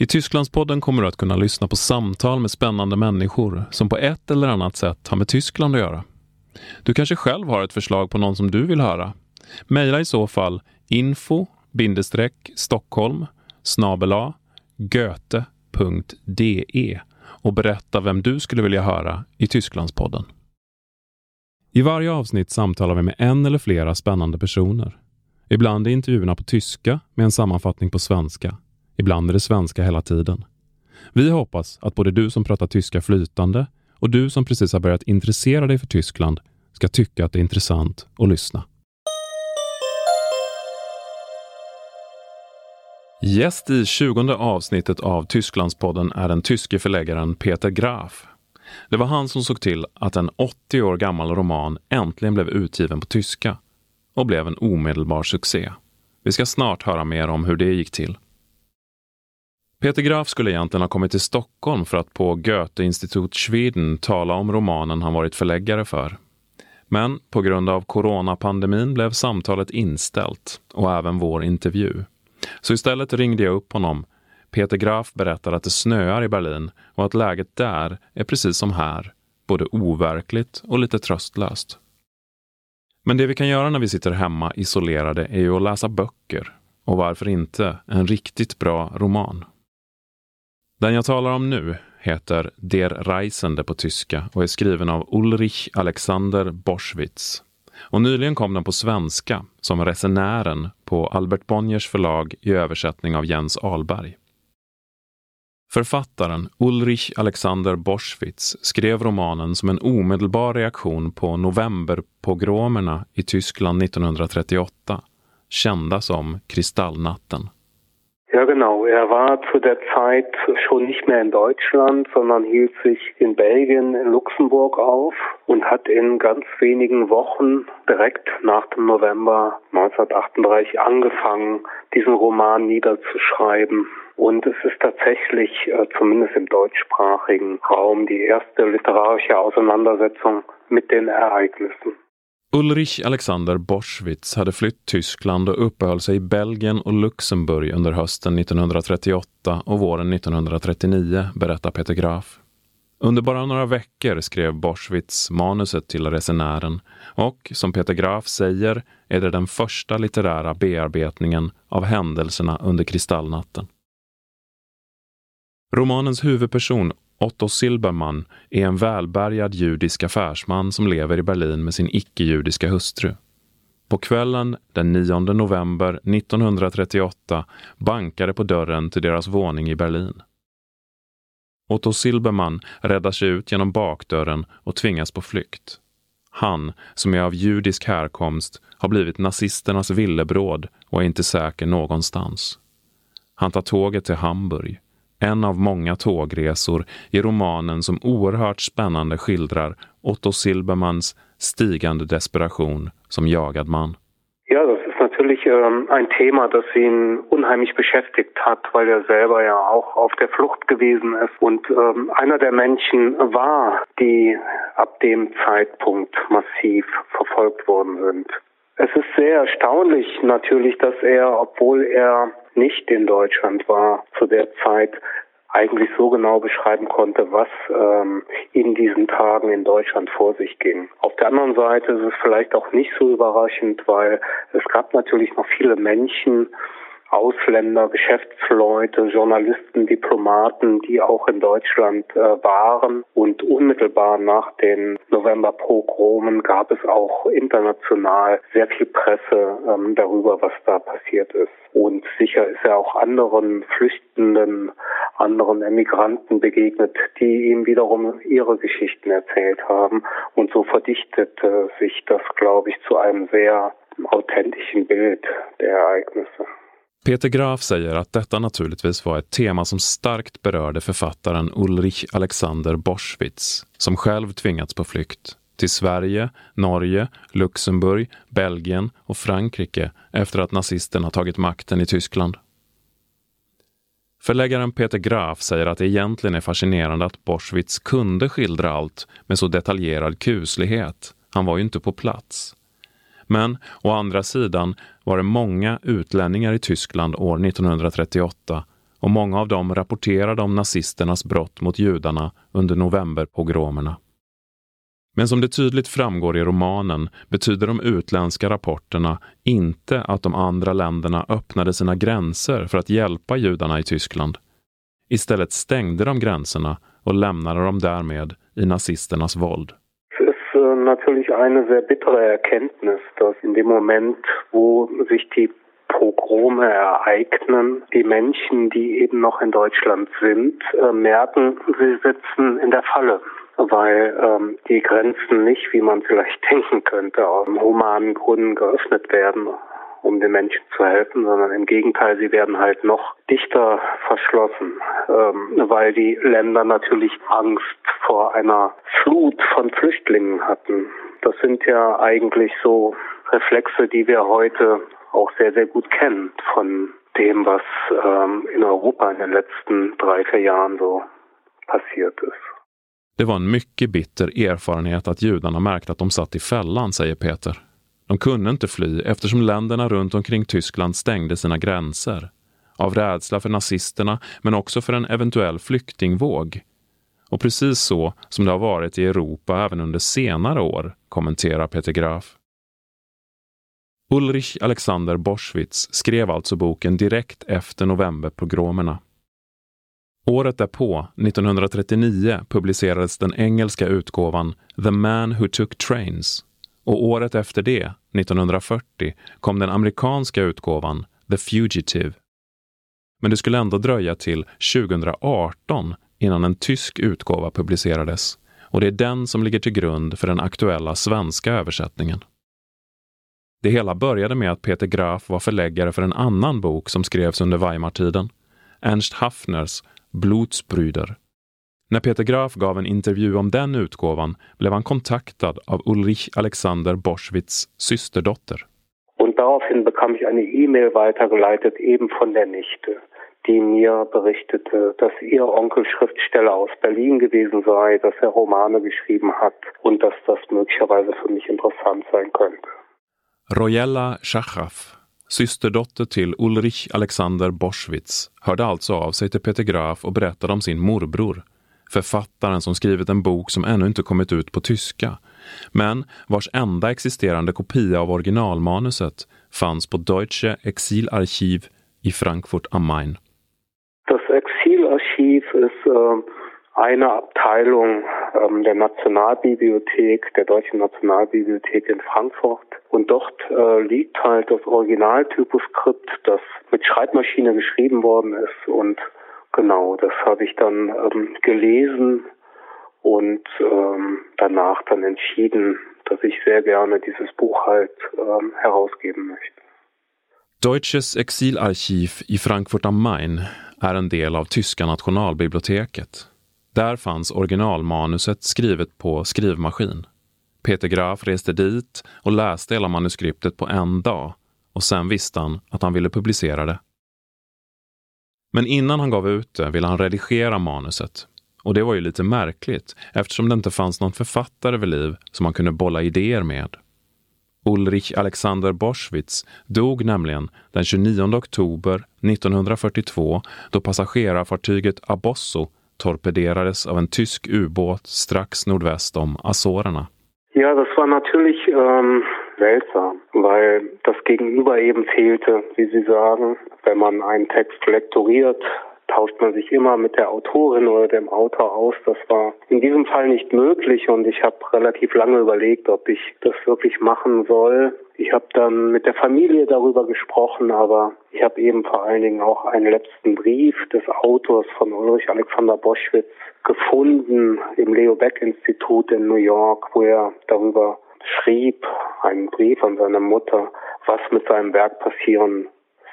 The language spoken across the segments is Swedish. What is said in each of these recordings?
I Tysklandspodden kommer du att kunna lyssna på samtal med spännande människor som på ett eller annat sätt har med Tyskland att göra. Du kanske själv har ett förslag på någon som du vill höra? Mejla i så fall info Stockholm snabela goethe.de och berätta vem du skulle vilja höra i Tysklandspodden. I varje avsnitt samtalar vi med en eller flera spännande personer. Ibland är intervjuerna på tyska med en sammanfattning på svenska. Ibland är det svenska hela tiden. Vi hoppas att både du som pratar tyska flytande och du som precis har börjat intressera dig för Tyskland ska tycka att det är intressant att lyssna. Gäst i 20 avsnittet av Tysklandspodden är den tyske förläggaren Peter Graf. Det var han som såg till att en 80 år gammal roman äntligen blev utgiven på tyska och blev en omedelbar succé. Vi ska snart höra mer om hur det gick till. Peter Graf skulle egentligen ha kommit till Stockholm för att på Goethe Institut Schweden tala om romanen han varit förläggare för. Men på grund av coronapandemin blev samtalet inställt och även vår intervju. Så istället ringde jag upp honom. Peter Graf berättar att det snöar i Berlin och att läget där är precis som här, både overkligt och lite tröstlöst. Men det vi kan göra när vi sitter hemma isolerade är ju att läsa böcker. Och varför inte en riktigt bra roman? Den jag talar om nu heter Der Reisende på tyska och är skriven av Ulrich Alexander Boschwitz. Och nyligen kom den på svenska som Resenären på Albert Bonniers förlag i översättning av Jens Ahlberg. Författaren Ulrich Alexander Boschwitz skrev romanen som en omedelbar reaktion på novemberpogromerna i Tyskland 1938, kända som Kristallnatten. Ja, genau. Er war zu der Zeit schon nicht mehr in Deutschland, sondern hielt sich in Belgien, in Luxemburg auf und hat in ganz wenigen Wochen direkt nach dem November 1938 angefangen, diesen Roman niederzuschreiben. Und es ist tatsächlich, äh, zumindest im deutschsprachigen Raum, die erste literarische Auseinandersetzung mit den Ereignissen. Ulrich Alexander Boschwitz hade flytt Tyskland och uppehöll sig i Belgien och Luxemburg under hösten 1938 och våren 1939, berättar Peter Graf. Under bara några veckor skrev Boschwitz manuset till Resenären och, som Peter Graf säger, är det den första litterära bearbetningen av händelserna under Kristallnatten. Romanens huvudperson Otto Silbermann är en välbärgad judisk affärsman som lever i Berlin med sin icke-judiska hustru. På kvällen den 9 november 1938 bankade på dörren till deras våning i Berlin. Otto Silbermann räddar sig ut genom bakdörren och tvingas på flykt. Han, som är av judisk härkomst, har blivit nazisternas villebråd och är inte säker någonstans. Han tar tåget till Hamburg en av många tågresor i romanen som oerhört spännande skildrar Otto Silbermans stigande desperation som jagad man. Ja, das ist natürlich ähm, ein Thema, das ihn unheimlich beschäftigt hat, weil er selber ja auch auf der Flucht gewesen ist und ähm, einer der Menschen war, die ab dem Zeitpunkt massiv verfolgt worden sind. Es ist sehr erstaunlich natürlich, dass er, obwohl er nicht in Deutschland war zu der Zeit, eigentlich so genau beschreiben konnte, was ähm, in diesen Tagen in Deutschland vor sich ging. Auf der anderen Seite ist es vielleicht auch nicht so überraschend, weil es gab natürlich noch viele Menschen, Ausländer, Geschäftsleute, Journalisten, Diplomaten, die auch in Deutschland äh, waren. Und unmittelbar nach den Novemberpogromen gab es auch international sehr viel Presse ähm, darüber, was da passiert ist. Und sicher ist er auch anderen Flüchtenden, anderen Emigranten begegnet, die ihm wiederum ihre Geschichten erzählt haben. Und so verdichtete sich das, glaube ich, zu einem sehr authentischen Bild der Ereignisse. Peter Graf säger att detta naturligtvis var ett tema som starkt berörde författaren Ulrich Alexander Boschwitz, som själv tvingats på flykt till Sverige, Norge, Luxemburg, Belgien och Frankrike efter att nazisterna tagit makten i Tyskland. Förläggaren Peter Graf säger att det egentligen är fascinerande att Boschwitz kunde skildra allt med så detaljerad kuslighet. Han var ju inte på plats. Men å andra sidan var det många utlänningar i Tyskland år 1938 och många av dem rapporterade om nazisternas brott mot judarna under novemberpogromerna. Men som det tydligt framgår i romanen betyder de utländska rapporterna inte att de andra länderna öppnade sina gränser för att hjälpa judarna i Tyskland. Istället stängde de gränserna och lämnade dem därmed i nazisternas våld. Natürlich eine sehr bittere Erkenntnis, dass in dem Moment, wo sich die Pogrome ereignen, die Menschen, die eben noch in Deutschland sind, äh, merken, sie sitzen in der Falle weil ähm, die Grenzen nicht, wie man vielleicht denken könnte, aus humanen Gründen geöffnet werden, um den Menschen zu helfen, sondern im Gegenteil, sie werden halt noch dichter verschlossen, ähm, weil die Länder natürlich Angst vor einer Flut von Flüchtlingen hatten. Das sind ja eigentlich so Reflexe, die wir heute auch sehr, sehr gut kennen von dem, was ähm, in Europa in den letzten drei, vier Jahren so passiert ist. Det var en mycket bitter erfarenhet att judarna märkte att de satt i fällan, säger Peter. De kunde inte fly eftersom länderna runt omkring Tyskland stängde sina gränser. Av rädsla för nazisterna, men också för en eventuell flyktingvåg. Och precis så som det har varit i Europa även under senare år, kommenterar Peter Graf. Ulrich Alexander Boschwitz skrev alltså boken direkt efter novemberpogromerna. Året därpå, 1939, publicerades den engelska utgåvan The Man Who Took Trains och året efter det, 1940, kom den amerikanska utgåvan The Fugitive. Men det skulle ändå dröja till 2018 innan en tysk utgåva publicerades och det är den som ligger till grund för den aktuella svenska översättningen. Det hela började med att Peter Graf var förläggare för en annan bok som skrevs under Weimartiden, Ernst Haffners Blutsbrüder när Peter Graf gav en intervju om den utgåvan blev han kontaktad av Ulrich Alexander Boschwitz systerdotter. Und daraufhin bekam ich eine E-Mail weitergeleitet, eben von der Nichte, die mir berichtete, dass ihr Onkel Schriftsteller aus Berlin gewesen sei, dass er Romane geschrieben hat und dass das möglicherweise für mich interessant sein könnte. Rojella Schachaff Systerdotter till Ulrich Alexander Boschwitz hörde alltså av sig till Peter Graf och berättade om sin morbror, författaren som skrivit en bok som ännu inte kommit ut på tyska, men vars enda existerande kopia av originalmanuset fanns på Deutsche Exilarchiv i Frankfurt am Main. Das Exilarchiv ist äh, eine Abteilung ähm, der Nationalbibliothek, der Deutschen Nationalbibliothek in Frankfurt. Und dort äh, liegt halt das Originaltyposkript, das mit Schreibmaschine geschrieben worden ist. Und genau, das habe ich dann ähm, gelesen und ähm, danach dann entschieden, dass ich sehr gerne dieses Buch halt ähm, herausgeben möchte. Deutsches Exilarchiv i Frankfurt am Main är en del av Tyska nationalbiblioteket. Där fanns originalmanuset skrivet på skrivmaskin. Peter Graf reste dit och läste hela manuskriptet på en dag och sen visste han att han ville publicera det. Men innan han gav ut det ville han redigera manuset. Och det var ju lite märkligt eftersom det inte fanns någon författare vid liv som han kunde bolla idéer med. Ulrich Alexander Boschwitz dog nämligen den 29 oktober 1942 då passagerarfartyget Abosso torpederades av en tysk ubåt strax nordväst om Azorerna. Ja, det var natürlich um seltsam, weil das Gegenüber eben fehlte, wie Sie sagen. Wenn man einen Text lektoriert, tauscht man sich immer mit der Autorin oder dem Autor aus. Das war in diesem Fall nicht möglich und ich habe relativ lange überlegt, ob ich das wirklich machen soll. Ich habe dann mit der Familie darüber gesprochen, aber ich habe eben vor allen Dingen auch einen letzten Brief des Autors von Ulrich Alexander Boschwitz gefunden im Leo Beck Institut in New York, wo er darüber schrieb, einen Brief an seine Mutter, was mit seinem Werk passieren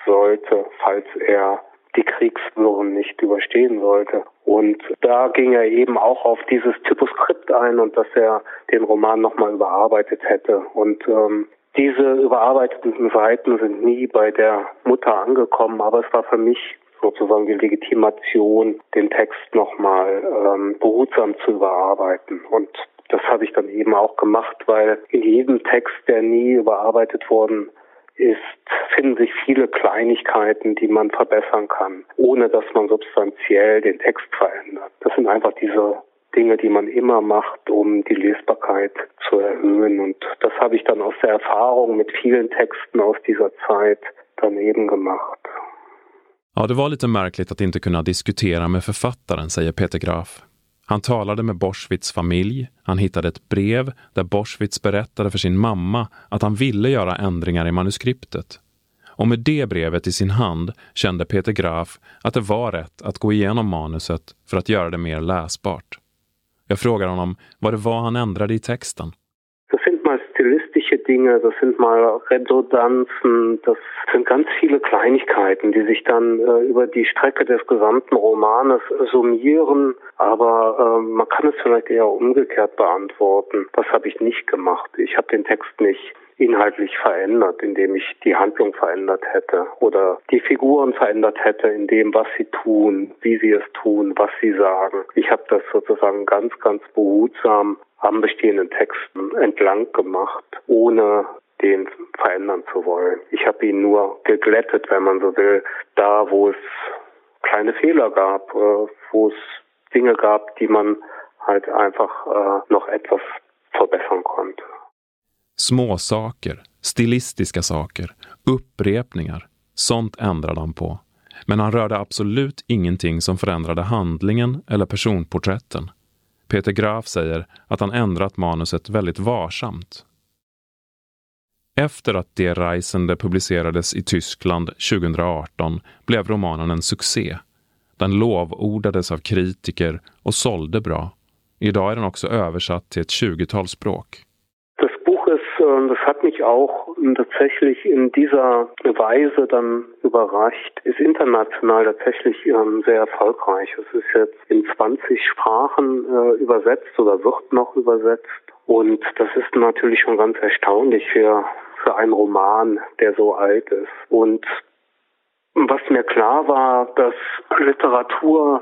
sollte, falls er die Kriegswirren nicht überstehen sollte. Und da ging er eben auch auf dieses Typoskript ein und dass er den Roman nochmal überarbeitet hätte. Und ähm, diese überarbeiteten Seiten sind nie bei der Mutter angekommen, aber es war für mich sozusagen die Legitimation, den Text nochmal ähm, behutsam zu überarbeiten. Und das habe ich dann eben auch gemacht, weil in jedem Text, der nie überarbeitet worden ist, finden sich viele Kleinigkeiten, die man verbessern kann, ohne dass man substanziell den Text verändert. Das sind einfach diese Dinge, die man immer macht, um die Lesbarkeit zu erhöhen. Und das habe ich dann aus der Erfahrung mit vielen Texten aus dieser Zeit dann eben gemacht. Ja, det var lite märkligt att inte kunna diskutera med författaren, säger Peter Graf. Han talade med Boschwitz familj, han hittade ett brev där Boschwitz berättade för sin mamma att han ville göra ändringar i manuskriptet. Och med det brevet i sin hand kände Peter Graf att det var rätt att gå igenom manuset för att göra det mer läsbart. Jag frågar honom vad det var han ändrade i texten. Stilistische Dinge, das sind mal Redundanzen, das sind ganz viele Kleinigkeiten, die sich dann äh, über die Strecke des gesamten Romanes summieren. Aber äh, man kann es vielleicht eher umgekehrt beantworten. Was habe ich nicht gemacht? Ich habe den Text nicht inhaltlich verändert, indem ich die Handlung verändert hätte oder die Figuren verändert hätte in dem, was sie tun, wie sie es tun, was sie sagen. Ich habe das sozusagen ganz, ganz behutsam am bestehenden Texten entlang gemacht, ohne den verändern zu wollen. Ich habe ihn nur geglättet, wenn man so will, da wo es kleine Fehler gab, äh, wo es Dinge gab, die man halt einfach äh, noch etwas verbessern konnte. Små saker, stilistiska saker, upprepningar, sånt ändrade han på. Men han rörde absolut ingenting som förändrade handlingen eller personporträtten. Peter Graf säger att han ändrat manuset väldigt varsamt. Efter att Der Reisende publicerades i Tyskland 2018 blev romanen en succé. Den lovordades av kritiker och sålde bra. Idag är den också översatt till ett tjugotal språk. Das hat mich auch tatsächlich in dieser Weise dann überrascht. Ist international tatsächlich ähm, sehr erfolgreich. Es ist jetzt in 20 Sprachen äh, übersetzt oder wird noch übersetzt. Und das ist natürlich schon ganz erstaunlich für, für einen Roman, der so alt ist. Und was mir klar war, dass Literatur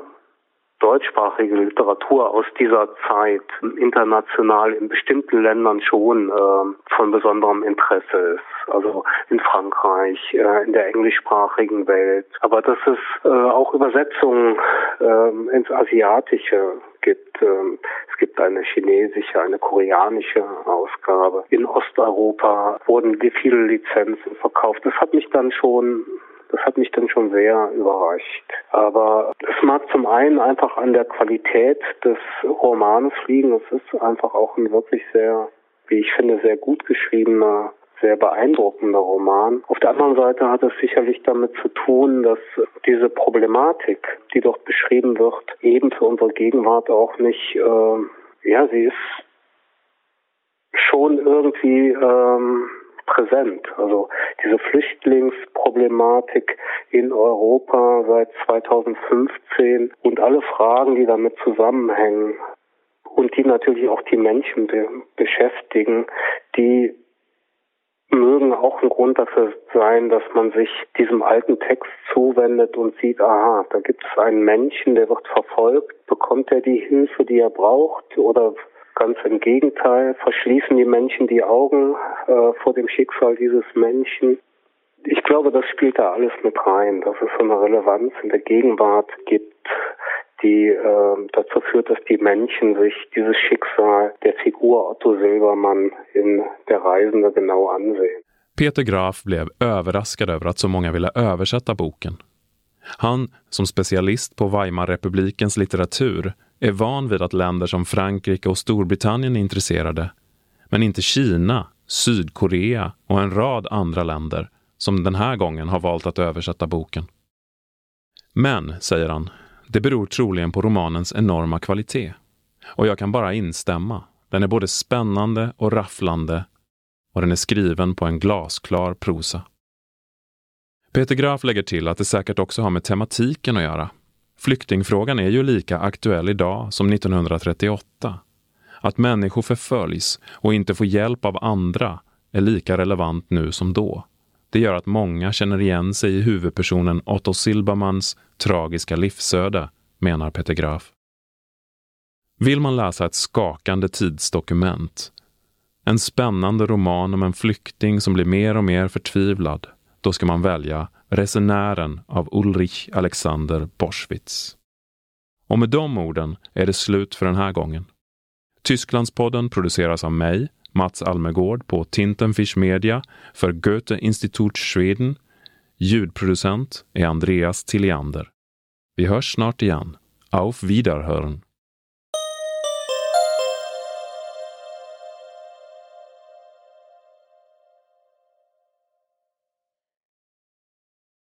deutschsprachige Literatur aus dieser Zeit international in bestimmten Ländern schon äh, von besonderem Interesse ist. Also in Frankreich, äh, in der englischsprachigen Welt. Aber dass es äh, auch Übersetzungen äh, ins Asiatische gibt. Ähm, es gibt eine chinesische, eine koreanische Ausgabe. In Osteuropa wurden viele Lizenzen verkauft. Das hat mich dann schon das hat mich dann schon sehr überrascht. Aber es mag zum einen einfach an der Qualität des Romans liegen. Es ist einfach auch ein wirklich sehr, wie ich finde, sehr gut geschriebener sehr beeindruckender Roman. Auf der anderen Seite hat es sicherlich damit zu tun, dass diese Problematik, die dort beschrieben wird, eben für unsere Gegenwart auch nicht, äh, ja, sie ist schon irgendwie ähm, präsent. Also diese Flüchtlingsproblematik in Europa seit 2015 und alle Fragen, die damit zusammenhängen und die natürlich auch die Menschen be beschäftigen, die mögen auch ein Grund dafür sein, dass man sich diesem alten Text zuwendet und sieht, aha, da gibt es einen Menschen, der wird verfolgt, bekommt er die Hilfe, die er braucht oder Ganz im Gegenteil, verschließen die Menschen die Augen äh, vor dem Schicksal dieses Menschen. Ich glaube, das spielt da alles mit rein, dass es so eine Relevanz in der Gegenwart gibt, die äh, dazu führt, dass die Menschen sich dieses Schicksal der Figur Otto Silbermann in Der Reisende genau ansehen. Peter Graf blev överraskad över att så många ville översätta boken. Han, som specialist på Weimarrepublikens litteratur, är van vid att länder som Frankrike och Storbritannien är intresserade, men inte Kina, Sydkorea och en rad andra länder som den här gången har valt att översätta boken. Men, säger han, det beror troligen på romanens enorma kvalitet. Och jag kan bara instämma. Den är både spännande och rafflande och den är skriven på en glasklar prosa. Peter Graf lägger till att det säkert också har med tematiken att göra. Flyktingfrågan är ju lika aktuell idag som 1938. Att människor förföljs och inte får hjälp av andra är lika relevant nu som då. Det gör att många känner igen sig i huvudpersonen Otto Silbermans tragiska livsöde, menar Peter Graf. Vill man läsa ett skakande tidsdokument, en spännande roman om en flykting som blir mer och mer förtvivlad, då ska man välja Resenären av Ulrich Alexander Boschwitz. Och med de orden är det slut för den här gången. Tysklandspodden produceras av mig, Mats Almegård på Tintenfisch Media för Goethe Institut Schweden. Ljudproducent är Andreas Tilliander. Vi hörs snart igen. Auf Wiederhören!